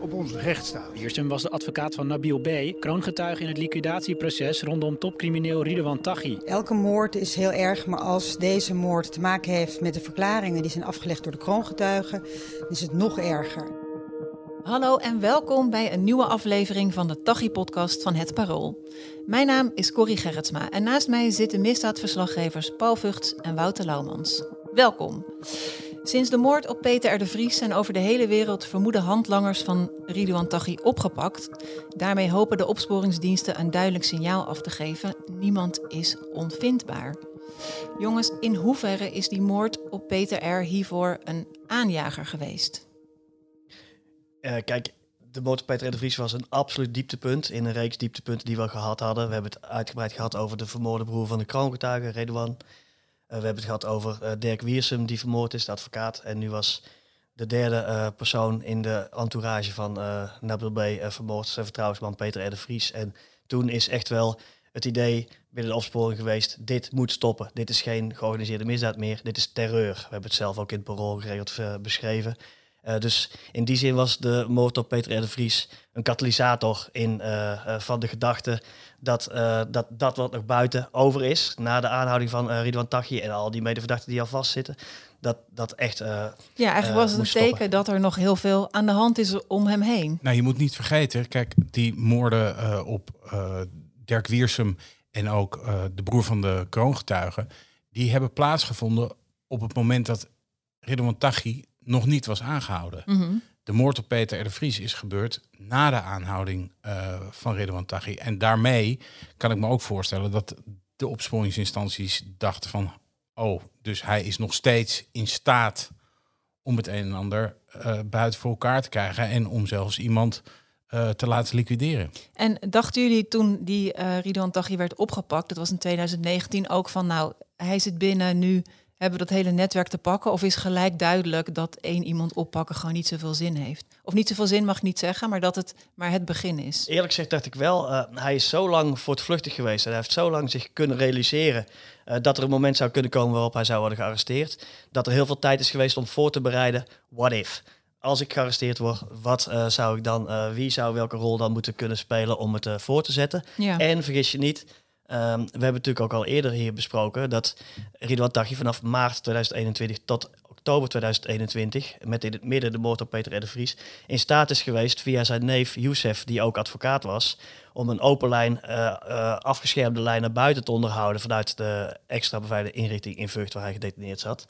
op onze rechtsstaat. Wiersum was de advocaat van Nabil B., kroongetuige in het liquidatieproces rondom topcrimineel Ridwan Taghi. Elke moord is heel erg, maar als deze moord te maken heeft met de verklaringen die zijn afgelegd door de kroongetuigen, is het nog erger. Hallo en welkom bij een nieuwe aflevering van de Taghi-podcast van Het Parool. Mijn naam is Corrie Gerritsma en naast mij zitten misdaadverslaggevers Paul Vugts en Wouter Laumans. Welkom. Sinds de moord op Peter R. de Vries zijn over de hele wereld vermoede handlangers van Ridouan Taghi opgepakt. Daarmee hopen de opsporingsdiensten een duidelijk signaal af te geven. Niemand is onvindbaar. Jongens, in hoeverre is die moord op Peter R. hiervoor een aanjager geweest? Uh, kijk, de moord op Peter de Vries was een absoluut dieptepunt in een reeks dieptepunten die we gehad hadden. We hebben het uitgebreid gehad over de vermoorde broer van de kroongetuige, Redouan. Eh, we hebben het gehad over uh, Dirk Wiersum, die vermoord is, de advocaat. En nu was de derde uh, persoon in de entourage van Nabil B. vermoord, zijn vertrouwensman Peter R. Vries. En toen is echt wel het idee binnen de opsporing geweest, dit moet stoppen. Dit is geen georganiseerde misdaad meer, dit is terreur. We hebben het zelf ook in het parool geregeld beschreven. Uh, dus in die zin was de moord op Peter R. de Vries een katalysator in, uh, uh, van de gedachte dat, dat dat wat nog buiten over is, na de aanhouding van Ridwan Taghi en al die medeverdachten die al vastzitten, dat dat echt. ja, eigenlijk was het een teken stoppen. dat er nog heel veel aan de hand is om hem heen. Nou, je moet niet vergeten, kijk, die moorden op Dirk Wiersum en ook de broer van de kroongetuigen, die hebben plaatsgevonden op het moment dat Ridwan Taghi nog niet was aangehouden. Mm De moord op Peter R. de Vries is gebeurd na de aanhouding uh, van Ridwan Taghi. En daarmee kan ik me ook voorstellen dat de opsporingsinstanties dachten van... oh, dus hij is nog steeds in staat om het een en ander uh, buiten voor elkaar te krijgen... en om zelfs iemand uh, te laten liquideren. En dachten jullie toen die Ridwan Taghi werd opgepakt... dat was in 2019 ook van nou, hij zit binnen nu hebben we dat hele netwerk te pakken? Of is gelijk duidelijk dat één iemand oppakken gewoon niet zoveel zin heeft? Of niet zoveel zin mag ik niet zeggen, maar dat het maar het begin is. Eerlijk gezegd dacht ik wel, uh, hij is zo lang voortvluchtig geweest. En hij heeft zo lang zich kunnen realiseren uh, dat er een moment zou kunnen komen waarop hij zou worden gearresteerd. Dat er heel veel tijd is geweest om voor te bereiden, what if? Als ik gearresteerd word, wat uh, zou ik dan, wie zou welke rol dan moeten kunnen spelen om het voor te zetten? Ja. En vergis je niet, Um, we hebben natuurlijk ook al eerder hier besproken dat Ridwan Taghi vanaf maart 2021 tot oktober 2021, met in het midden de moord op Peter R. Vries, in staat is geweest via zijn neef Youssef, die ook advocaat was, om een open lijn, uh, uh, afgeschermde lijn naar buiten te onderhouden vanuit de extra beveiligde inrichting in Vught waar hij gedetineerd zat.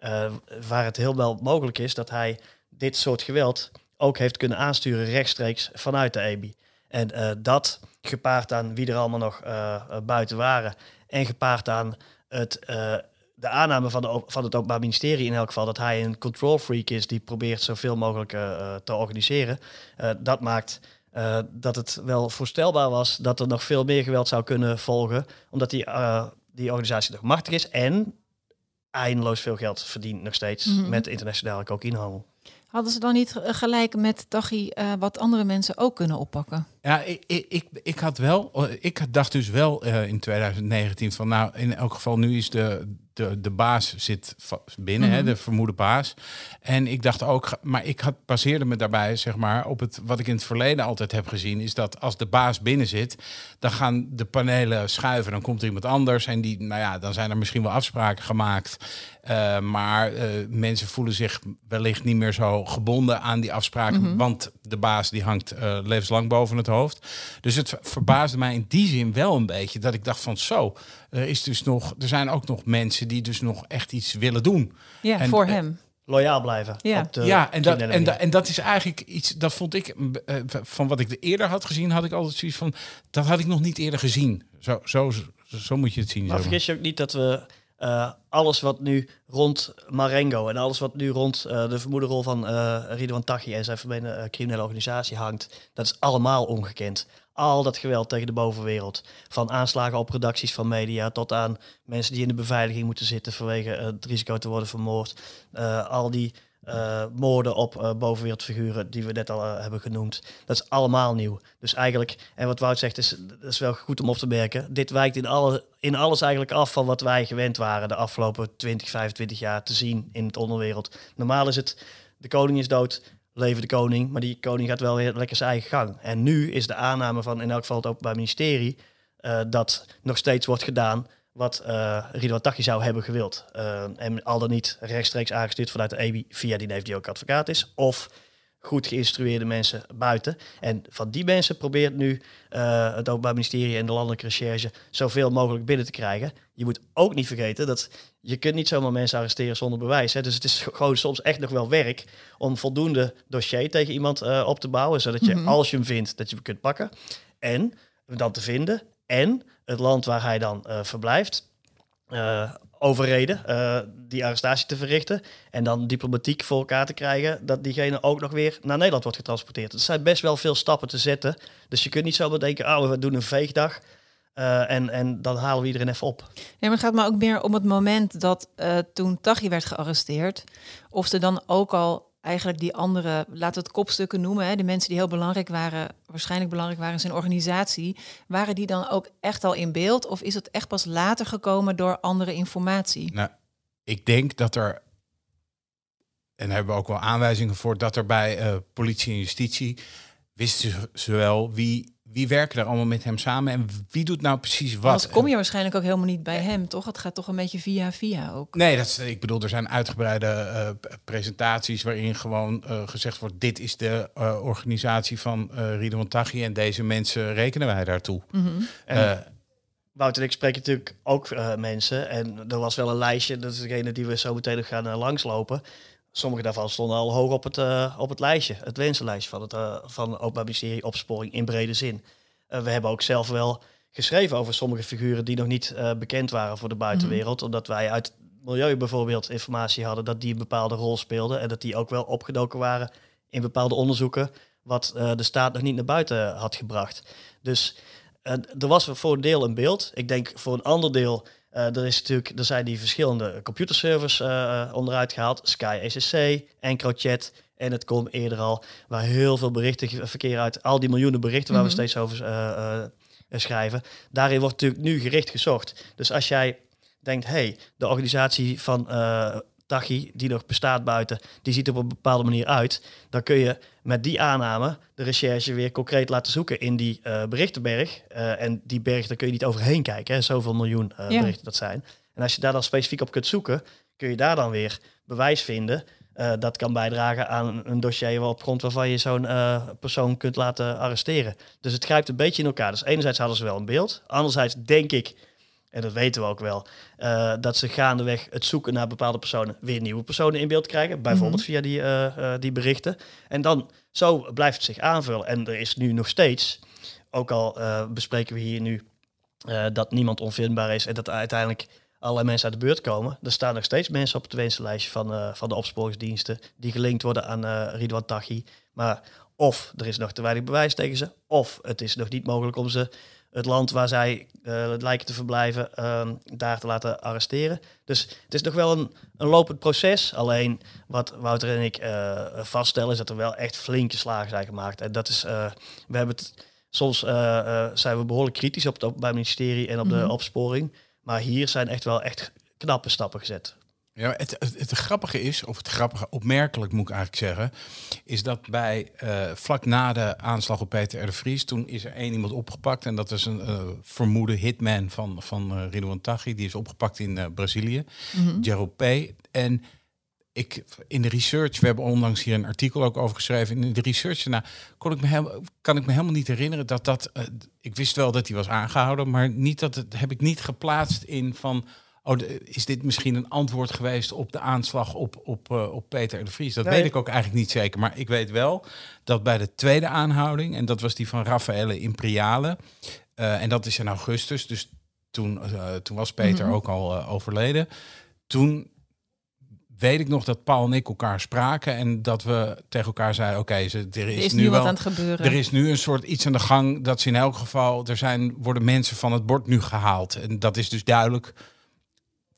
Uh, waar het heel wel mogelijk is dat hij dit soort geweld ook heeft kunnen aansturen rechtstreeks vanuit de EBI. En uh, dat gepaard aan wie er allemaal nog uh, buiten waren en gepaard aan het, uh, de aanname van, de, van het Openbaar Ministerie in elk geval dat hij een control freak is die probeert zoveel mogelijk te organiseren, dat maakt dat het wel voorstelbaar was dat er nog veel meer geweld zou kunnen volgen, omdat die, die organisatie nog machtig is en eindeloos veel geld verdient nog steeds mm -hmm. met internationale cocaïnehandel. Hadden ze dan niet gelijk met Taghi uh, wat andere mensen ook kunnen oppakken? Ja, ik, ik, ik had wel, ik dacht dus wel uh, in 2019 van nou, in elk geval nu is de, de, de baas zit binnen, mm -hmm. hè, de vermoede baas. En ik dacht ook, maar ik had, baseerde me daarbij zeg maar op het wat ik in het verleden altijd heb gezien, is dat als de baas binnen zit, dan gaan de panelen schuiven, dan komt er iemand anders en die, nou ja, dan zijn er misschien wel afspraken gemaakt. Uh, maar uh, mensen voelen zich wellicht niet meer zo gebonden aan die afspraken, mm -hmm. want de baas die hangt uh, levenslang boven het hoofd. Dus het verbaasde mij in die zin wel een beetje dat ik dacht van zo, er is dus nog, er zijn ook nog mensen die dus nog echt iets willen doen. Ja, en, voor hem. Loyaal blijven. Ja, ja en, dat, en, da, en dat is eigenlijk iets, dat vond ik, uh, van wat ik de eerder had gezien, had ik altijd zoiets van, dat had ik nog niet eerder gezien. Zo, zo, zo moet je het zien. Maar vergis je ook niet dat we uh, alles wat nu rond Marengo en alles wat nu rond uh, de vermoede rol van uh, Ridwan Taghi en zijn vermeende criminele organisatie hangt, dat is allemaal ongekend. al dat geweld tegen de bovenwereld. Van aanslagen op redacties van media tot aan mensen die in de beveiliging moeten zitten vanwege eh, het risico te worden vermoord. Al die uh, moorden op uh, bovenwereldfiguren die we net al uh, hebben genoemd. Dat is allemaal nieuw. Dus eigenlijk, en wat Wout zegt, is, is wel goed om op te merken. Dit wijkt in, alle, in alles eigenlijk af van wat wij gewend waren de afgelopen 20, 25 jaar te zien in het onderwereld. Normaal is het, de koning is dood, leven de koning, maar die koning gaat wel weer lekker zijn eigen gang. En nu is de aanname van in elk geval het Openbaar Ministerie dat nog steeds wordt gedaan wat uh, Ridwan Taghi zou hebben gewild. Uh, en al dan niet rechtstreeks aangestuurd vanuit de EBI via die neef die ook advocaat is. Of goed geïnstrueerde mensen buiten. En van die mensen probeert nu uh, het Openbaar Ministerie en de Landelijke Recherche zoveel mogelijk binnen te krijgen. Je moet ook niet vergeten dat je kunt niet zomaar mensen arresteren zonder bewijs. Hè. Dus het is gewoon soms echt nog wel werk om voldoende dossier tegen iemand op te bouwen. Zodat je, mm -hmm. als je hem vindt, dat je hem kunt pakken. En hem dan te vinden. En het land waar hij dan uh, verblijft uh, overreden uh, die arrestatie te verrichten. En dan diplomatiek voor elkaar te krijgen dat diegene ook nog weer naar Nederland wordt getransporteerd. Er zijn best wel veel stappen te zetten. Dus je kunt niet zomaar denken, oh, we doen een veegdag. En, en dan halen we iedereen even op. Ja, maar het gaat maar ook meer om het moment dat toen Taghi werd gearresteerd. Of ze dan ook al eigenlijk die andere, laten we het kopstukken noemen, hè, de mensen die heel belangrijk waren, waarschijnlijk belangrijk waren in zijn organisatie, waren die dan ook echt al in beeld? Of is het echt pas later gekomen door andere informatie? Nou, ik denk dat er, en hebben we ook wel aanwijzingen voor, dat er bij uh, politie en justitie wisten ze wel wie wie werken er allemaal met hem samen en wie doet nou precies wat? Anders kom je waarschijnlijk ook helemaal niet bij hem, toch? Het gaat toch een beetje via via ook. Nee, dat is, ik bedoel, er zijn uitgebreide uh, presentaties waarin gewoon uh, gezegd wordt: dit is de uh, organisatie van uh, Ridwan Taghi en deze mensen rekenen wij daartoe. Mm -hmm. en, Wouter en ik spreken natuurlijk ook mensen en er was wel een lijstje, dat is degene die we zo meteen nog gaan langslopen. Sommige daarvan stonden al hoog op het, uh, op het lijstje, het wensenlijstje van het uh, van Openbaar Ministerie Opsporing in brede zin. Uh, we hebben ook zelf wel geschreven over sommige figuren die nog niet bekend waren voor de buitenwereld, mm -hmm. omdat wij uit milieu bijvoorbeeld informatie hadden dat die een bepaalde rol speelden en dat die ook wel opgedoken waren in bepaalde onderzoeken, wat de staat nog niet naar buiten had gebracht. Dus er was voor een deel een beeld. Ik denk voor een ander deel uh, er, is natuurlijk, er zijn die verschillende computerservers uh, onderuit gehaald. Sky SSC, EncroChat en het komt eerder al, waar heel veel berichten verkeer uit, al die miljoenen berichten waar mm -hmm. we steeds over uh, schrijven. Daarin wordt natuurlijk nu gericht gezocht. Dus als jij denkt, hey, de organisatie van Die nog bestaat buiten, die ziet er op een bepaalde manier uit. Dan kun je met die aanname de recherche weer concreet laten zoeken in die uh, berichtenberg. Uh, en die berg, daar kun je niet overheen kijken. Hè? Zoveel miljoen uh, ja. berichten dat zijn. En als je daar dan specifiek op kunt zoeken, kun je daar dan weer bewijs vinden. dat kan bijdragen aan een dossier op grond waarvan je zo'n persoon kunt laten arresteren. Dus het grijpt een beetje in elkaar. Dus enerzijds hadden ze wel een beeld. Anderzijds denk ik en dat weten we ook wel, uh, dat ze gaandeweg het zoeken naar bepaalde personen weer nieuwe personen in beeld krijgen. Bijvoorbeeld mm -hmm. via die, uh, uh, die berichten. En dan zo blijft het zich aanvullen. En er is nu nog steeds, ook al bespreken we hier nu dat niemand onvindbaar is en dat uiteindelijk allerlei mensen uit de beurt komen. Er staan nog steeds mensen op het wensenlijstje van, van de opsporingsdiensten die gelinkt worden aan Ridwan Taghi. Maar of er is nog te weinig bewijs tegen ze, of het is nog niet mogelijk om ze het land waar zij uh, lijken te verblijven, uh, daar te laten arresteren. Dus het is nog wel een, een lopend proces. Alleen wat Wouter en ik uh, vaststellen is dat er wel echt flinke slagen zijn gemaakt. En dat is, we hebben het, soms zijn we behoorlijk kritisch op het Openbaar Ministerie en op de mm -hmm. opsporing. Maar hier zijn echt wel echt knappe stappen gezet. Ja, het, het, het, grappige is, of het grappige, opmerkelijk moet ik eigenlijk zeggen, is dat bij uh, vlak na de aanslag op Peter R. de Vries, toen is er één iemand opgepakt en dat is een uh, vermoede hitman van, van uh, Taghi, die is opgepakt in Brazilië, mm -hmm. P. En ik, in de research, we hebben onlangs hier een artikel ook over geschreven, in de research nou, kon ik me heel, kan ik me helemaal niet herinneren dat dat, ik wist wel dat hij was aangehouden, maar niet dat het, heb ik niet geplaatst in van Oh, is dit misschien een antwoord geweest op de aanslag op, op, uh, op Peter de Vries? Dat nee. weet ik ook eigenlijk niet zeker. Maar ik weet wel dat bij de tweede aanhouding, en dat was die van Raffaele Imperiale, uh, en dat is in augustus, dus toen, uh, toen was Peter mm -hmm. ook al overleden. Toen weet ik nog dat Paul en ik elkaar spraken en dat we tegen elkaar zeiden: oké, er is, Er is nu nu wel wat aan het gebeuren. er is nu een soort iets aan de gang dat ze in elk geval er zijn worden mensen van het bord nu gehaald en dat is dus duidelijk.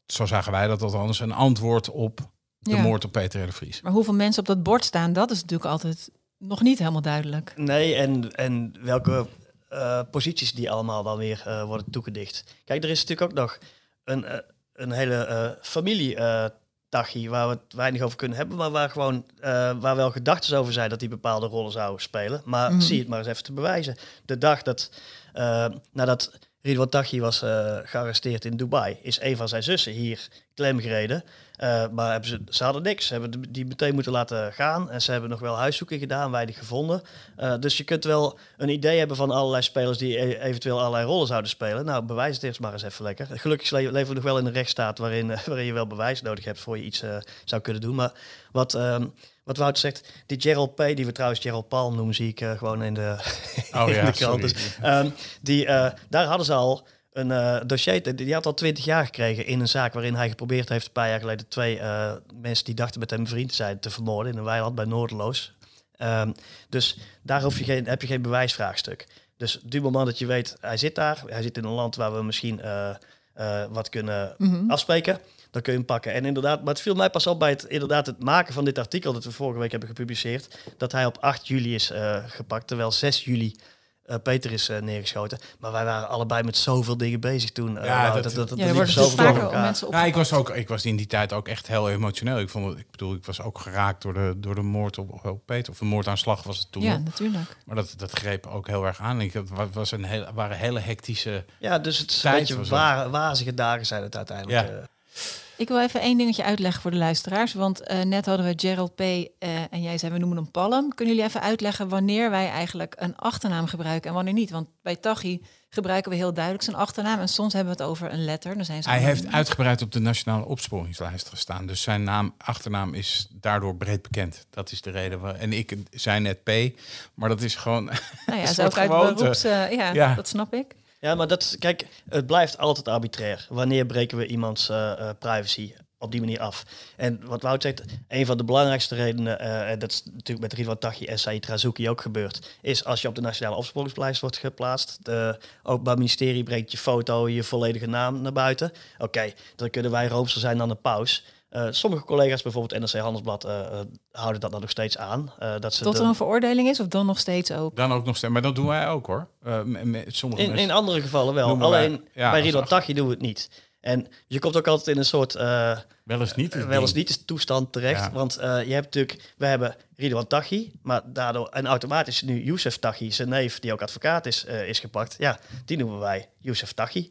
Zo zagen wij dat althans een antwoord op de Ja. moord op Peter R. de Vries. Maar hoeveel mensen op dat bord staan, dat is natuurlijk altijd nog niet helemaal duidelijk. Nee, en, en welke eh, posities die allemaal dan weer eh, worden toegedicht. Kijk, er is natuurlijk ook nog een, eh, een hele eh familie eh, dagje waar we het weinig over kunnen hebben, maar waar gewoon eh, waar wel gedachten over zijn dat die bepaalde rollen zouden spelen. Maar Mhm. zie het maar eens even te bewijzen. De dag dat eh, nadat Ridwan was eh, gearresteerd in Dubai, is een van zijn zussen hier klem gereden. Eh, maar ze, ze hadden niks. Ze hebben die meteen moeten laten gaan. En ze hebben nog wel huiszoeking gedaan, weinig gevonden. Eh, dus je kunt wel een idee hebben van allerlei spelers die e- eventueel allerlei rollen zouden spelen. Nou, bewijs het eerst maar eens even lekker. Gelukkig le- leven we nog wel in een rechtsstaat waarin, waarin je wel bewijs nodig hebt voor je iets zou kunnen doen. Maar wat, ehm, wat Wouter zegt, die Gerald P., die we trouwens Gerald Palm noemen, zie ik eh, gewoon in de, Oh in ja, de krant. Dus, ehm, die, eh, daar hadden ze al een eh, dossier, die- die had al twintig jaar gekregen in een zaak waarin hij geprobeerd heeft een paar jaar geleden twee eh, mensen die dachten met hem vriend te zijn te vermoorden in een weiland bij Noorderloos. Ehm, dus daar hoef je geen, heb je geen bewijsvraagstuk. Dus op het moment dat je weet, hij zit daar, hij zit in een land waar we misschien eh, eh, wat kunnen Mhm. afspreken, dan kun je hem pakken. En inderdaad, maar het viel mij pas op bij het, inderdaad het maken van dit artikel dat we vorige week hebben gepubliceerd, dat hij op 8 juli is eh, gepakt, terwijl 6 juli eh, Peter is eh, neergeschoten. Maar wij waren allebei met zoveel dingen bezig toen. eh, Ja, dat- Ja, er liep wordt dus zoveel door elkaar. Ja, ik was ook, ik was in die tijd ook echt heel emotioneel. Ik vond het, ik bedoel, ik was ook geraakt door de, door de moord op, op Peter. Of de moordaanslag was het toen. Ja, natuurlijk. Maar dat, dat greep ook heel erg aan. Ik, het wa- was een heel, waren hele hectische. Ja, dus het is een beetje waar, wazige dagen zijn het uiteindelijk. Ja. Ik wil even één dingetje uitleggen voor de luisteraars. Want eh, net hadden we Gerald P. eh, en jij zei we noemen hem Palm. Kunnen jullie even uitleggen wanneer wij eigenlijk een achternaam gebruiken en wanneer niet? Want bij Tachi gebruiken we heel duidelijk zijn achternaam. En soms hebben we het over een letter. Dan zijn ze Hij heeft uitgebreid op de nationale opsporingslijst gestaan. Dus zijn naam, achternaam is daardoor breed bekend. Dat is de reden. Waar, en ik zei net P, maar dat is gewoon. Nou ja, ook uit beroeps. eh, ja, Ja. dat snap ik. Ja, maar dat, kijk, het blijft altijd arbitrair. Wanneer breken we iemands eh, eh, privacy op die manier af? En wat Wout zegt, een van de belangrijkste redenen, eh, en dat is natuurlijk met Ridwan Taghi en Said Razouki ook gebeurd, is als je op de nationale opsporingslijst wordt geplaatst, de Openbaar Ministerie brengt je foto, je volledige naam naar buiten. Oké, dan kunnen wij roomser zijn dan een paus. Eh, sommige collega's, bijvoorbeeld NRC Handelsblad, eh, eh, houden dat dan nog steeds aan. eh, dat ze Tot de- er een veroordeling is of dan nog steeds ook? Dan ook nog steeds. Maar dat doen wij ook hoor. Eh, sommige In, mensen. in andere gevallen wel. Wij- Alleen ja, bij Ridwan ach- Taghi doen we het niet. En je komt ook altijd in een soort eh, wel eens niet. wel eens niet toestand terecht. Ja. Want eh, je hebt natuurlijk, we hebben Ridwan Taghi, maar daardoor en automatisch nu Youssef Taghi, zijn neef die ook advocaat is, eh, is gepakt. Ja, die noemen wij Youssef Taghi.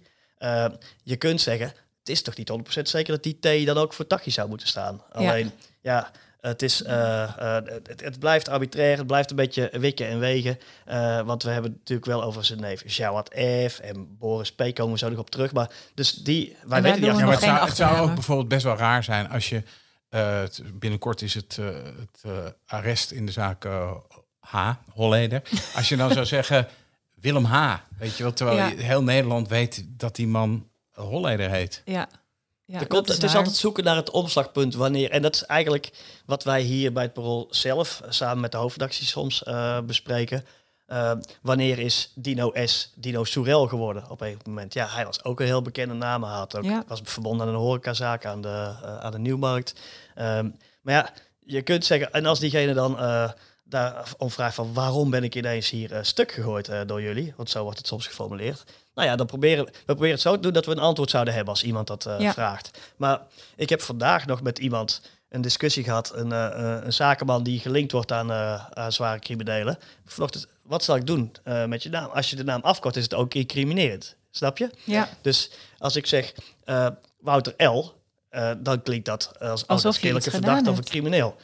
Je kunt zeggen, het is toch niet 100% zeker dat die T dan ook voor Taghi zou moeten staan. Alleen, ja, het, is, eh, eh, het, het blijft arbitrair, het blijft een beetje wikken en wegen. Eh, want we hebben het natuurlijk wel over zijn neef Jawad F. en Boris P. komen we zo nog op terug. Maar dus die, wij weten niet we Ja, maar het zou, het zou ook bijvoorbeeld best wel raar zijn als je. eh, binnenkort is het, eh, het arrest in de zaak H, Holleder. Als je dan zou zeggen Willem H. Weet je wel, terwijl Ja. heel Nederland weet dat die man Holleder heet. Ja. ja er komt, het is altijd zoeken naar het omslagpunt wanneer. En dat is eigenlijk wat wij hier bij het Parool zelf eh, samen met de hoofdredactie soms eh, bespreken. Eh, wanneer is Dino S. Dino Soerel geworden op een moment? Ja, hij was ook een heel bekende naam. Hij had ook, Ja. was verbonden aan een horecazaak aan de, aan de Nieuwmarkt. Ehm, maar ja, je kunt zeggen, en als diegene dan daarom vraagt van waarom ben ik ineens hier eh, stuk gegooid eh, door jullie, want zo wordt het soms geformuleerd. Nou ja, dan proberen we proberen het zo te doen dat we een antwoord zouden hebben als iemand dat eh, Ja. vraagt. Maar ik heb vandaag nog met iemand een discussie gehad, een, een zakenman die gelinkt wordt aan, aan zware criminelen. Vanochtend, wat zal ik doen met je naam? Als je de naam afkort, is het ook incriminerend. Snap je? Ja. Dus als ik zeg Wouter L, dan klinkt dat als, als iets verdachte of een crimineel.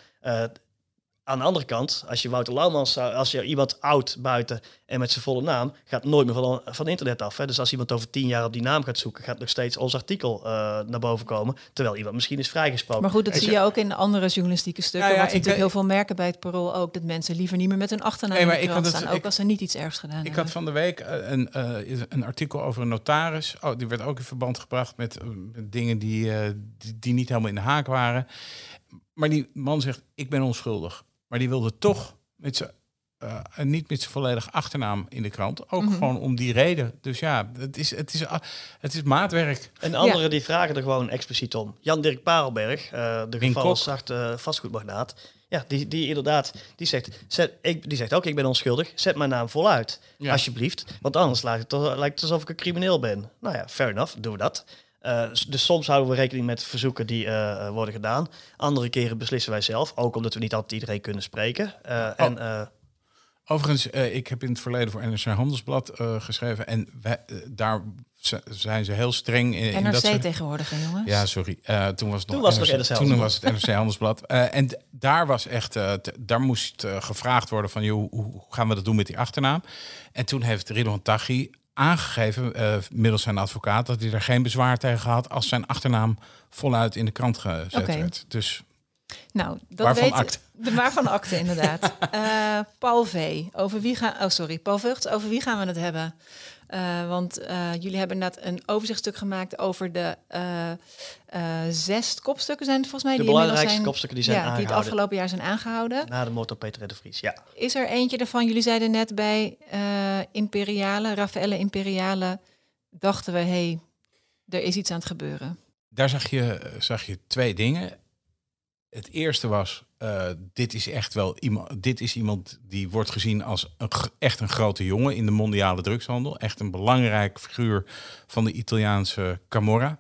Aan de andere kant, als je Wouter Laumans, zou- als je iemand oud buiten en met zijn volle naam, gaat nooit meer van, van internet af. Hè? Dus als iemand over tien jaar op die naam gaat zoeken, gaat nog steeds ons artikel eh, naar boven komen. Terwijl iemand misschien is vrijgesproken. Maar goed, dat zie je ook in andere journalistieke stukken. Ja, ja, wat ik- natuurlijk heel veel merken bij het parool ook. Dat mensen liever niet meer met hun achternaam Nee, maar in de ik had het- staan. Ook ik- als ze niet iets ergs gedaan Ik hebben. had van de week eh, een, eh, een artikel over een notaris. Oh, die werd ook in verband gebracht met, met dingen die, eh, die, die niet helemaal in de haak waren. Maar die man zegt, ik ben onschuldig. Maar die wilde toch met zijn, eh, niet met zijn volledige achternaam in de krant. Ook Mhm. gewoon om die reden. Dus ja, het is, het is, het is maatwerk. En anderen die vragen er gewoon expliciet om. Jan-Dirk Parelberg, eh, de Wim gevallen Kok. zachte vastgoedmagnaat. Ja, die, die inderdaad, die zegt, zet, ik, die zegt ook, ik ben onschuldig. Zet mijn naam voluit, Ja. alsjeblieft. Want anders lijkt het, toch- lijkt het alsof ik een crimineel ben. Nou ja, fair enough, doen we dat. Eh, dus soms houden we rekening met verzoeken die eh, eh, worden gedaan. Andere keren beslissen wij zelf, ook omdat we niet altijd iedereen kunnen spreken. Eh, En eh, Overigens, eh, ik heb in het verleden voor NRC Handelsblad eh, geschreven. En wij, daar zijn ze heel streng in. in NRC dat tegenwoordig, hè, jongens. Ja, sorry. Eh, toen was het nog, Toen was het nog NRC Toen Handelsblad. was het NRC Handelsblad. Eh, en daar was echt, eh, t- daar moest eh, gevraagd worden van, joh, hoe gaan we dat doen met die achternaam? En toen heeft Ridwan Taghi aangegeven, eh, middels zijn advocaat, dat hij er geen bezwaar tegen had als zijn achternaam voluit in de krant gezet werd. Dus Nou, dat Waarvan weet, akte? De waarvan akte, inderdaad. Eh, Paul V. Over wie gaan... Oh, sorry. Paul Vught, over wie gaan we het hebben? Eh, want eh, jullie hebben inderdaad een overzichtstuk gemaakt over de eh, eh, zes kopstukken zijn het volgens mij. de die belangrijkste zijn, kopstukken die zijn ja, die het aangehouden afgelopen jaar zijn aangehouden. na de op Peter de Vries. Ja. Is er eentje ervan, jullie zeiden net bij eh, Imperiale, Raffaelle Imperiale, dachten we, hé, hey, er is iets aan het gebeuren. daar zag je, zag je twee dingen. Het eerste was, eh, dit is echt wel iemand, dit is iemand die wordt gezien als een, echt een grote jongen in de mondiale drugshandel. Echt een belangrijk figuur van de Italiaanse Camorra.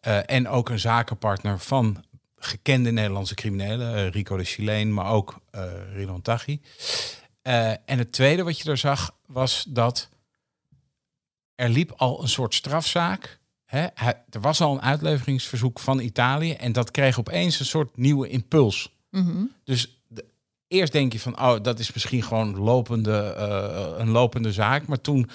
Eh, en ook een zakenpartner van gekende Nederlandse criminelen, eh, Rico de Chileen, maar ook Ridwan Taghi. En het tweede wat je daar zag, was dat er liep al een soort strafzaak. Hè? Er was al een uitleveringsverzoek van Italië en dat kreeg opeens een soort nieuwe impuls. Mhm. Dus de- eerst denk je van, oh, dat is misschien gewoon lopende, eh, een lopende zaak. Maar toen,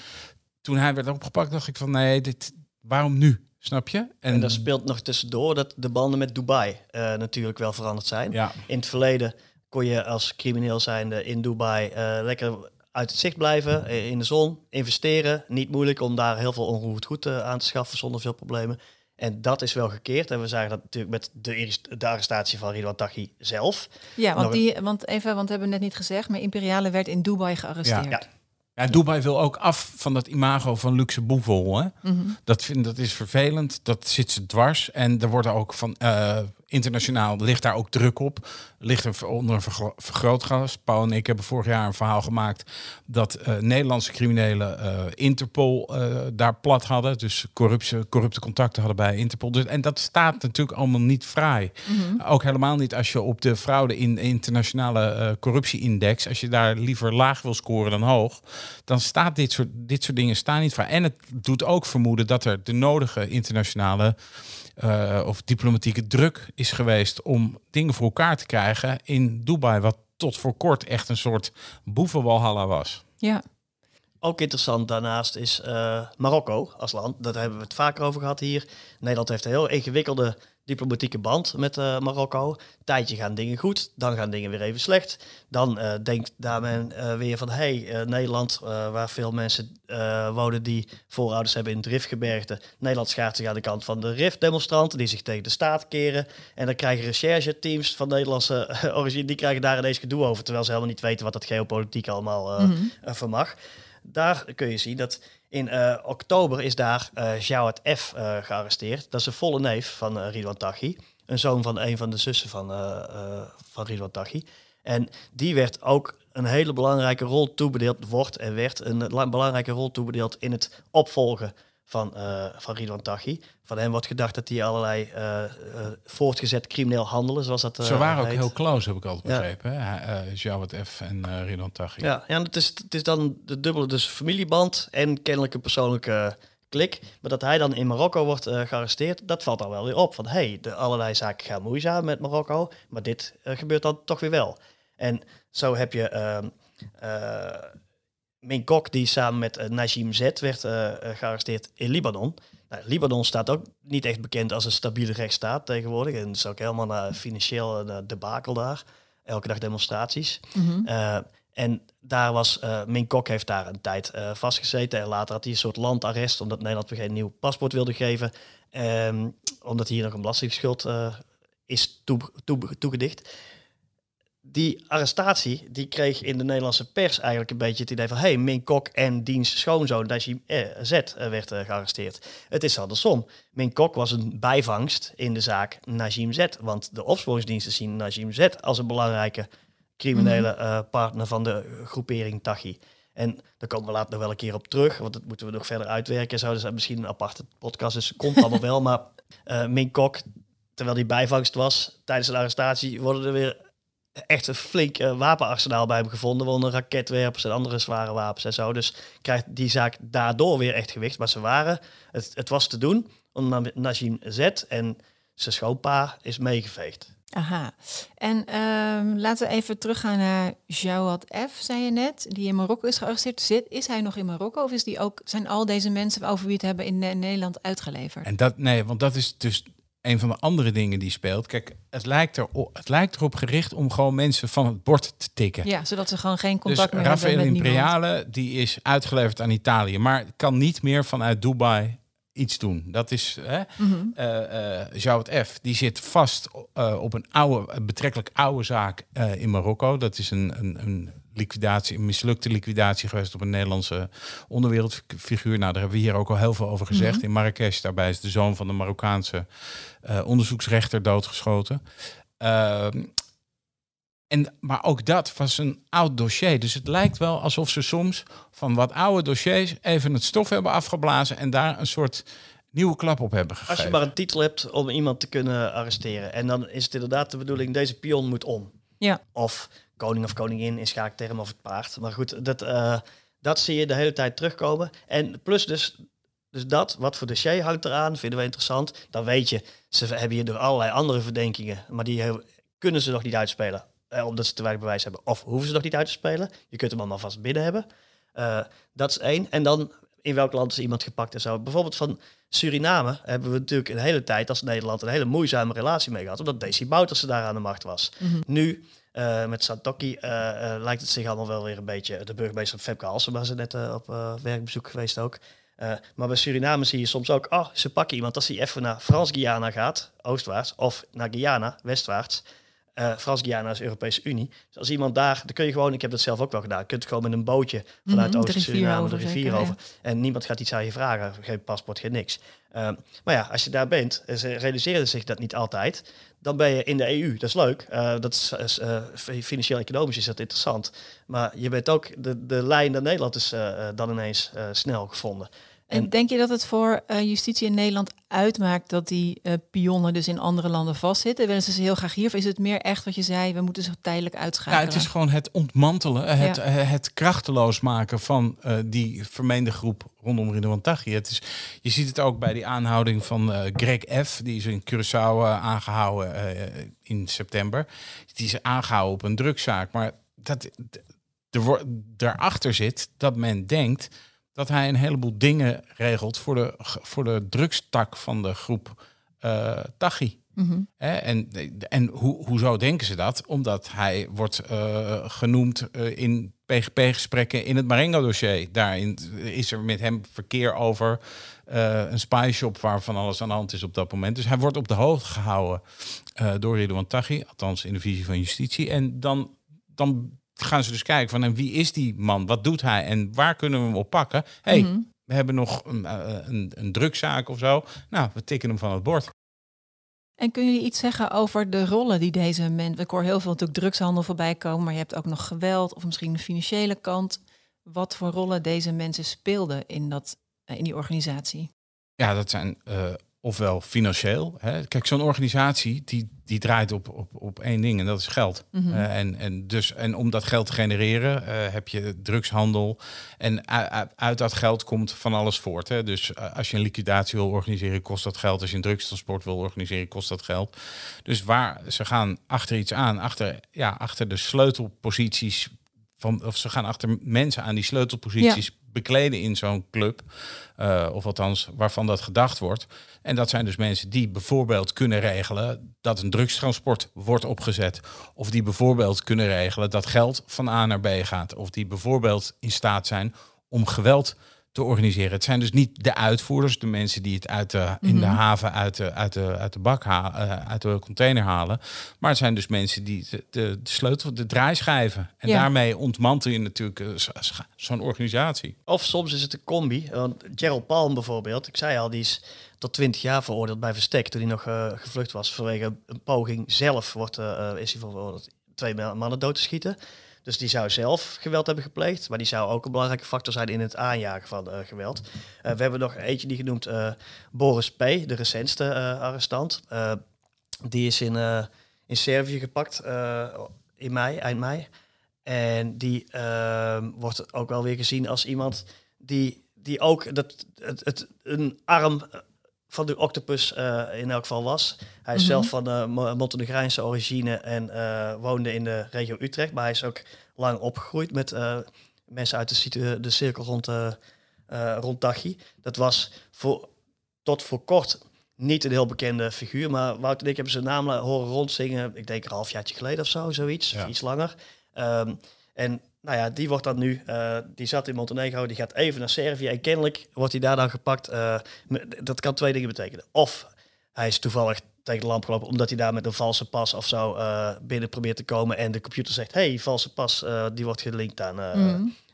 toen hij werd opgepakt, dacht ik van, nee, dit, waarom nu? Snap je? En daar speelt nog tussendoor dat de banden met Dubai eh, natuurlijk wel veranderd zijn. ja, In het verleden kon je als crimineel zijnde in Dubai eh, lekker uit het zicht blijven, in de zon, investeren. Niet moeilijk om daar heel veel onroerend goed aan te schaffen zonder veel problemen. En dat is wel gekeerd. En we zagen dat natuurlijk met de, arrest- de arrestatie van Ridwan Taghi zelf. Ja, want, die, want even, want we hebben net niet gezegd, maar Imperiale werd in Dubai gearresteerd. Ja. ja, Dubai wil ook af van dat imago van luxe boevel. Hè? Mhm. Dat, vind, dat is vervelend. Dat zit ze dwars. En er wordt er ook van eh, internationaal ligt daar ook druk op. Ligt er onder een vergro- vergrootglas. Paul en ik hebben vorig jaar een verhaal gemaakt dat eh, Nederlandse criminelen eh, Interpol eh, daar plat hadden. Dus corruptie, corrupte contacten hadden bij Interpol. Dus, en dat staat natuurlijk allemaal niet fraai. Ook helemaal niet als je op de fraude in de internationale corruptieindex, als je daar liever laag wil scoren dan hoog, dan staat dit soort, dit soort dingen staan niet fraai. En het doet ook vermoeden dat er de nodige internationale eh, of diplomatieke druk is geweest om dingen voor elkaar te krijgen in Dubai, wat tot voor kort echt een soort boevenwalhalla was. Ja. Ook interessant daarnaast is eh, Marokko als land. Daar hebben we het vaker over gehad hier. Nederland heeft een heel ingewikkelde diplomatieke band met eh, Marokko. Tijdje gaan dingen goed, dan gaan dingen weer even slecht. Dan eh, denkt daar men eh, weer van... hey, Nederland, waar veel mensen wonen die voorouders hebben in het Rifgebergte. Nederland schaart zich aan de kant van de Rif-demonstranten... die zich tegen de staat keren. En dan krijgen recherche-teams van Nederlandse origine... die krijgen daar ineens gedoe over... terwijl ze helemaal niet weten wat dat geopolitiek allemaal Mhm. eh, vermag. Daar kun je zien dat in eh, oktober is daar eh Jawad F. eh, gearresteerd. Dat is een volle neef van eh, Ridwan Taghi. Een zoon van een van de zussen van, van Ridwan Taghi. En die werd ook een hele belangrijke rol toebedeeld, wordt en werd een la- belangrijke rol toebedeeld in het opvolgen van, eh van Ridwan Taghi. Van hem wordt gedacht dat hij allerlei eh, eh, voortgezet crimineel handelen, zoals dat Ze waren ook heel close, heb ik altijd Ja. begrepen. Uh, Jawad F. en uh, Ridwan Taghi. Ja, ja het, is, het is dan de dubbele dus familieband en kennelijk een persoonlijke klik. Maar dat hij dan in Marokko wordt gearresteerd, dat valt dan wel weer op. Van hé, hey, de allerlei zaken gaan moeizaam met Marokko, maar dit gebeurt dan toch weer wel. En zo heb je uh, uh, Min Kok, die samen met uh, Najim Z werd gearresteerd in Libanon. Nou, Libanon staat ook niet echt bekend als een stabiele rechtsstaat tegenwoordig. En het is ook helemaal naar financieel debakel daar. Elke dag demonstraties. Mhm. Uh, en daar was, uh, Min Kok heeft daar een tijd vastgezeten. En later had hij een soort landarrest, omdat Nederland weer geen nieuw paspoort wilde geven. Um, omdat hier nog een belastingsschuld is toe, toe, toegedicht. Die arrestatie die kreeg in de Nederlandse pers eigenlijk een beetje het idee van... hey, Min Kok en diens schoonzoon Najim eh, Z werd gearresteerd. Het is andersom. Min Kok was een bijvangst in de zaak Najim Z. Want de opsporingsdiensten zien Najim Z als een belangrijke criminele uh, partner van de groepering Tachi. En daar komen we later nog wel een keer op terug, want dat moeten we nog verder uitwerken. Zo, dus misschien een aparte podcast, dus komt allemaal wel. Maar uh, Min Kok, terwijl die bijvangst was tijdens de arrestatie, worden er weer echt een flink uh, wapenarsenaal bij hem gevonden. Waaronder raketwerpers en andere zware wapens en zo. Dus krijgt die zaak daardoor weer echt gewicht. Maar ze waren, het, het was te doen, omdat Najim Z en zijn schoonpa is meegeveegd. Aha. En um, laten we even teruggaan naar Jawad F, zei je net, die in Marokko is gearresteerd. Zit, is hij nog in Marokko of is die ook, zijn al deze mensen over wie het hebben in, in Nederland uitgeleverd? En dat, nee, want dat is dus een van de andere dingen die speelt. Kijk, het lijkt, er, het lijkt erop gericht om gewoon mensen van het bord te tikken. Ja, zodat ze gewoon geen contact dus meer Rafael hebben met Imperiale, niemand. die is uitgeleverd aan Italië, maar kan niet meer vanuit Dubai iets doen. Dat is hè, Mhm. uh, uh, Jawad F. Die zit vast uh, op een oude, betrekkelijk oude zaak in Marokko. Dat is een, een, een liquidatie, een mislukte liquidatie geweest op een Nederlandse onderwereldfiguur. Nou, daar hebben we hier ook al heel veel over gezegd. Mhm. In Marrakesh, daarbij is de zoon van de Marokkaanse uh, onderzoeksrechter doodgeschoten. Uh, en, maar ook dat was een oud dossier. Dus het lijkt wel alsof ze soms van wat oude dossiers even het stof hebben afgeblazen en daar een soort nieuwe klap op hebben gegeven. Als je maar een titel hebt om iemand te kunnen arresteren. En dan is het inderdaad de bedoeling, deze pion moet om. Ja. Of koning of koningin in schaakterm of het paard. Maar goed, dat, uh, dat zie je de hele tijd terugkomen. En plus dus, dus dat, wat voor dossier hangt eraan, vinden we interessant. Dan weet je, ze hebben hier nog allerlei andere verdenkingen. Maar die kunnen ze nog niet uitspelen. Uh, omdat ze te weinig bewijs hebben. Of hoeven ze nog niet uit te spelen. Je kunt hem allemaal vast binnen hebben. Uh, dat is één. En dan in welk land is iemand gepakt en zo. Bijvoorbeeld van Suriname hebben we natuurlijk een hele tijd als Nederland een hele moeizame relatie mee gehad. Omdat Desi Bouterse daar aan de macht was. Mhm. Nu uh, met Santoki uh, uh, lijkt het zich allemaal wel weer een beetje... De burgemeester Femke Halsema is er net op werkbezoek geweest ook. maar bij Suriname zie je soms ook... Oh, ze pakken iemand als hij even naar Frans-Guyana gaat, oostwaarts. Of naar Guyana, westwaarts. Uh, Frans-Guyana is Europese Unie. Dus als iemand daar, dan kun je gewoon, ik heb dat zelf ook wel gedaan, je kunt gewoon met een bootje vanuit Mhm, Oost-Suriname de rivier over. En niemand gaat iets aan je vragen, geen paspoort, geen niks. Uh, maar ja, als je daar bent, ze realiseren zich dat niet altijd. Dan ben je in de EU, dat is leuk. Uh, dat is, uh, financieel-economisch is dat interessant. Maar je bent ook, de, de lijn naar Nederland is uh, dan ineens snel gevonden. En, en denk je dat het voor uh, justitie in Nederland uitmaakt dat die uh, pionnen dus in andere landen vastzitten? Willen ze ze heel graag hier? Of is het meer echt wat je zei, we moeten ze tijdelijk uitschakelen? Ja, het is gewoon het ontmantelen, het, ja. het krachteloos maken van uh, die vermeende groep rondom Ridwan Taghi. Het is, je ziet het ook bij die aanhouding van Greg F. Die is in Curaçao aangehouden in september. Die is aangehouden op een drugszaak. Maar dat, er, daarachter zit dat men denkt dat hij een heleboel dingen regelt voor de, voor de drugstak van de groep uh, Tachi. Mm-hmm. En, en ho, hoezo denken ze dat? Omdat hij wordt uh, genoemd uh, in PGP-gesprekken in het Marengo-dossier. Daarin is er met hem verkeer over uh, een spy shop waar van alles aan de hand is op dat moment. Dus hij wordt op de hoogte gehouden door Ridwan Taghi, althans in de visie van justitie. En dan, dan gaan ze dus kijken van en wie is die man? Wat doet hij? En waar kunnen we hem op pakken? hey, mm-hmm. we hebben nog een, een, een drugzaak of zo. Nou, we tikken hem van het bord. En kun je iets zeggen over de rollen die deze mensen... Ik hoor heel veel natuurlijk drugshandel voorbij komen... maar je hebt ook nog geweld of misschien de financiële kant. Wat voor rollen deze mensen speelden in, dat, in die organisatie? Ja, dat zijn uh, ofwel financieel. Hè. Kijk, zo'n organisatie die, die draait op, op, op één ding en dat is geld. Mhm. Eh, en, en, dus, en om dat geld te genereren eh, heb je drugshandel. En uit dat geld komt van alles voort. Hè. Dus eh, als je een liquidatie wil organiseren, kost dat geld. Als je een drugstransport wil organiseren, kost dat geld. Dus waar ze gaan achter iets aan, achter, ja, achter de sleutelposities. Van, of ze gaan achter mensen aan die sleutelposities bekleden in zo'n club. Eh, of althans, waarvan dat gedacht wordt. En dat zijn dus mensen die bijvoorbeeld kunnen regelen dat een drugstransport wordt opgezet. Of die bijvoorbeeld kunnen regelen dat geld van A naar B gaat. Of die bijvoorbeeld in staat zijn om geweld te organiseren. Het zijn dus niet de uitvoerders, de mensen die het uit de, in de Mhm. haven uit de, uit de, uit de bak halen, uit de container halen. Maar het zijn dus mensen die de, de, de sleutel, de draaischijven. En Ja. daarmee ontmantel je natuurlijk eh, zo- zo- zo'n organisatie. Of soms is het een combi. Want Gerald Palm bijvoorbeeld, ik zei al, die is tot 20 jaar veroordeeld bij Verstek toen hij nog eh, gevlucht was. Vanwege een poging zelf wordt, eh, eh, is hij veroordeeld twee ma- mannen dood te schieten. Dus die zou zelf geweld hebben gepleegd. Maar die zou ook een belangrijke factor zijn in het aanjagen van eh, geweld. Eh, we hebben nog eentje die genoemd eh, Boris P., de recentste arrestant. Die is in, in Servië gepakt in mei, eind mei. En die ehm, wordt ook wel weer gezien als iemand die, die ook dat, het, het, een arm van de octopus eh, in elk geval was. Hij is Mhm. zelf van de Mo- Montenegrijnse origine en eh, woonde in de regio Utrecht. Maar hij is ook lang opgegroeid met eh, mensen uit de, de cirkel rond, eh eh, rond Tachi. Dat was voor, tot voor kort niet een heel bekende figuur. Maar Wout en ik hebben zijn naam horen rondzingen. Ik denk een halfjaartje geleden of zo, zoiets. Ja. Of iets langer. Ehm, en nou ja, die wordt dan nu, eh, die zat in Montenegro, die gaat even naar Servië. En kennelijk wordt hij daar dan gepakt. Eh, dat kan twee dingen betekenen. Of hij is toevallig tegen de lamp gelopen omdat hij daar met een valse pas of zo eh, binnen probeert te komen. En de computer zegt, hey, valse pas, die wordt gelinkt aan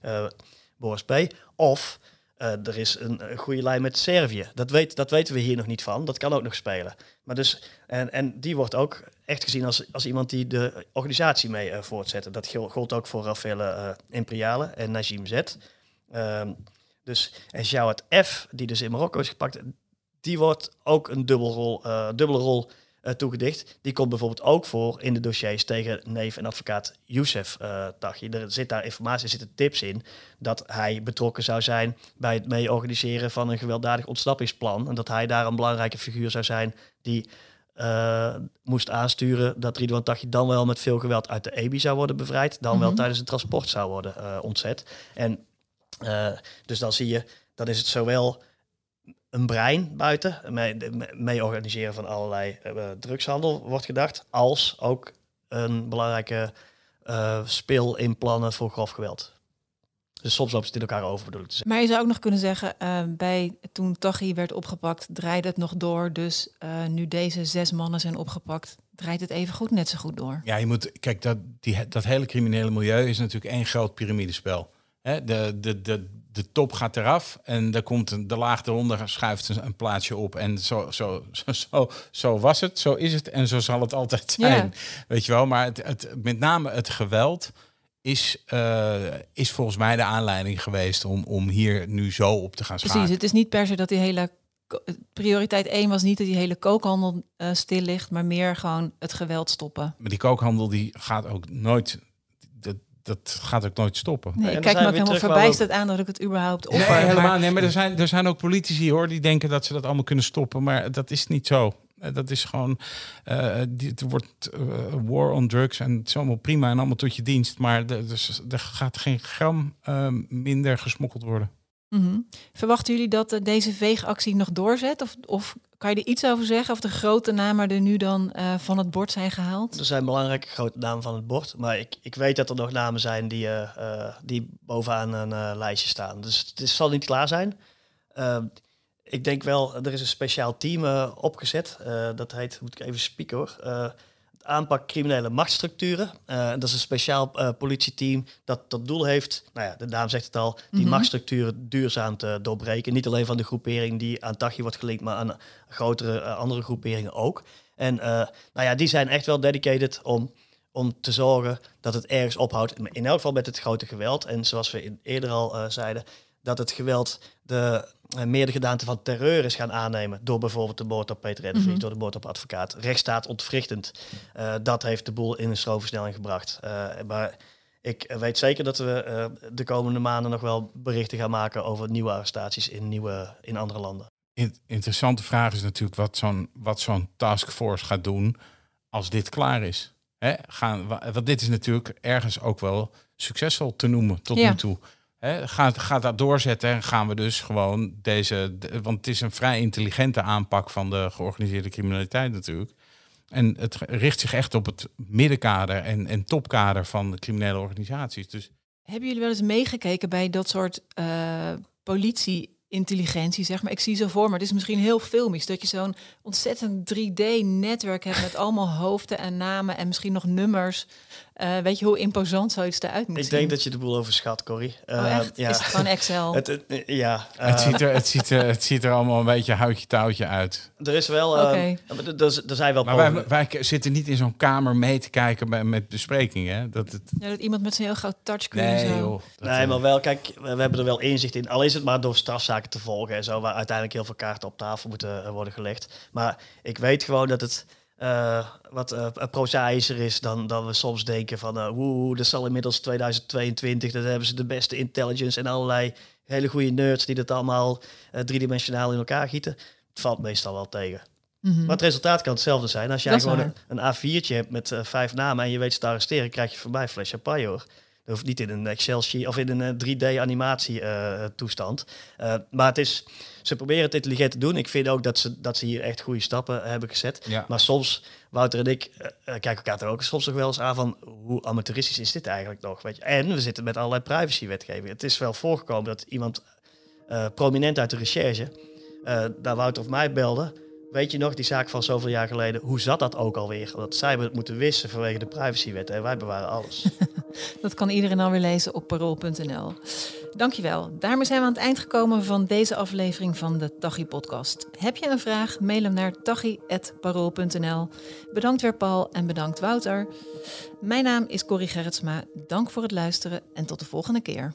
eh, Boris P. Of er is een, een goede lijn met Servië. Dat, weet, dat weten we hier nog niet van. Dat kan ook nog spelen. Maar dus, en, en die wordt ook echt gezien als, als iemand die de organisatie mee eh, voortzet. Dat gold ook voor Raffaele eh Imperiale en Najim Z. Ehm, dus, en Jawad F, die dus in Marokko is gepakt, die wordt ook een dubbelrol, eh, dubbele rol toegedicht. Die komt bijvoorbeeld ook voor in de dossiers tegen neef en advocaat Youssef uh, Taghi. Er zit daar informatie, er zitten tips in dat hij betrokken zou zijn bij het mee organiseren van een gewelddadig ontsnappingsplan. En dat hij daar een belangrijke figuur zou zijn die eh, moest aansturen dat Ridwan Taghi dan wel met veel geweld uit de EBI zou worden bevrijd, dan wel Mhm. tijdens het transport zou worden eh, ontzet. En eh, dus dan zie je, dan is het zowel een brein buiten, mee, mee organiseren van allerlei drugshandel wordt gedacht, als ook een belangrijke speel in plannen voor grof geweld. Dus soms lopen ze het in elkaar over, bedoel ik te zeggen. Maar je zou ook nog kunnen zeggen, eh, bij, toen Taghi werd opgepakt, draaide het nog door. Dus eh, nu deze zes mannen zijn opgepakt, draait het even goed net zo goed door. Ja, je moet, kijk, dat, die, dat hele criminele milieu is natuurlijk één groot piramidespel. Hè, de, de, de, de top gaat eraf en er komt een, de laag eronder schuift een, een plaatsje op. En zo, zo, zo, zo, zo was het, zo is het en zo zal het altijd zijn. Weet je wel, maar het, het, met name het geweld is, eh, is volgens mij de aanleiding geweest om, om hier nu zo op te gaan schakelen. Precies, het is niet per se dat die hele... ko- Prioriteit 1 was niet dat die hele kookhandel eh, stil ligt, maar meer gewoon het geweld stoppen. Maar die kookhandel die gaat ook nooit, dat, dat gaat ook nooit stoppen. Nee, ik kijk me ook helemaal verbijsterd aan dat ik het überhaupt opper. Nee, maar- helemaal. Nee, maar er zijn, er zijn ook politici hoor die denken dat ze dat allemaal kunnen stoppen. Maar dat is niet zo. Eh, Dat is gewoon. eh het wordt eh, war on drugs en het is allemaal prima en allemaal tot je dienst. Maar er, dus, er gaat geen gram eh, minder gesmokkeld worden. Mhm. Verwachten jullie dat deze veegactie nog doorzet? Of, of kan je er iets over zeggen? Of de grote namen er nu dan eh, van het bord zijn gehaald? Er zijn belangrijke grote namen van het bord. Maar ik, ik weet dat er nog namen zijn die, die bovenaan een eh, lijstje staan. Dus het is- zal niet klaar zijn. Ik denk wel, er is een speciaal team uh, opgezet. Uh, dat heet, moet ik even spieken hoor. Uh, het aanpak criminele machtsstructuren. Dat is een speciaal politieteam dat tot doel heeft, nou ja, de naam zegt het al, die mm -hmm. machtsstructuren duurzaam te doorbreken. Niet alleen van de groepering die aan Tachi wordt gelinkt, maar aan grotere andere groeperingen ook. En nou ja, die zijn echt wel dedicated om om te zorgen dat het ergens ophoudt. In elk geval met het grote geweld. En zoals we eerder al zeiden, dat het geweld de, meer de gedaante van terreur is gaan aannemen. Door bijvoorbeeld de moord op Peter R. de Vries, Mhm. door de moord op advocaat. Rechtsstaat ontwrichtend. Eh, dat heeft de boel in een stroomversnelling gebracht. Eh, maar ik weet zeker dat we eh, de komende maanden nog wel berichten gaan maken over nieuwe arrestaties in, nieuwe, in andere landen. In- interessante vraag is natuurlijk wat zo'n wat zo'n taskforce gaat doen als dit klaar is. Hè, gaan, wa- want dit is natuurlijk ergens ook wel succesvol te noemen tot Ja. nu toe. Hè, gaat, gaat dat doorzetten en gaan we dus gewoon deze... de- want het is een vrij intelligente aanpak van de georganiseerde criminaliteit natuurlijk. En het richt zich echt op het middenkader en, en topkader van de criminele organisaties. Dus Hebben jullie wel eens meegekeken bij dat soort eh politie-intelligentie, zeg maar? Ik zie zo voor me, het is misschien heel filmisch, dat je zo'n ontzettend 3D-netwerk hebt met allemaal hoofden en namen en misschien nog nummers. Eh, weet je hoe imposant zoiets eruit moet Ik zien? denk dat je de boel overschat, Corrie. Oh, Eh, echt? ja. Is het gewoon Excel? Het, het- ja, het, eh, ziet er, het, ziet er, het ziet er allemaal een beetje houtje touwtje uit. er is wel. eh, Oké. maar er- zijn wel. Maar wij, wij zitten niet in zo'n kamer mee te kijken bij, met besprekingen. Hè? Dat het, Ja, dat iemand met zo'n heel groot touchscreen nee, zo. joh. Nee, eh, maar wel, kijk, we we hebben er wel inzicht in. Al is het maar door strafzaken te volgen en zo, waar uiteindelijk heel veel kaarten op tafel moeten eh, worden gelegd. Maar ik weet gewoon dat het eh, wat prozaïscher is dan, dan we soms denken van, eh woe, dat zal inmiddels 2022, dan hebben ze de beste intelligence en allerlei hele goede nerds die dat allemaal eh, driedimensionaal in elkaar gieten. Het valt meestal wel tegen. Mhm. Maar het resultaat kan hetzelfde zijn. Als jij Dat gewoon een, een A4'tje hebt met vijf namen en je weet ze te arresteren, krijg je voorbij fles champagne hoor. Dat hoeft niet in een Excel-sheet of in een 3D-animatie-toestand. Eh, maar het is, ze proberen het intelligent te doen. Ik vind ook dat ze, dat ze hier echt goede stappen hebben gezet. ja. Maar soms, Wouter en ik, eh, eh, kijken elkaar er ook soms nog wel eens aan van hoe amateuristisch is dit eigenlijk nog? Weet je? En we zitten met allerlei privacy-wetgeving. Het is wel voorgekomen dat iemand eh, prominent uit de recherche eh naar Wouter of mij belde. Weet je nog, die zaak van zoveel jaar geleden, hoe zat dat ook alweer? Dat zij het moeten wissen vanwege de privacywet en wij bewaren alles. Dat kan iedereen alweer lezen op parool.nl. Dankjewel. Daarmee zijn we aan het eind gekomen van deze aflevering van de Tachi podcast. Heb je een vraag? Mail hem naar tachi.parool.nl. Bedankt weer Paul en bedankt Wouter. Mijn naam is Corrie Gerritsma. Dank voor het luisteren en tot de volgende keer.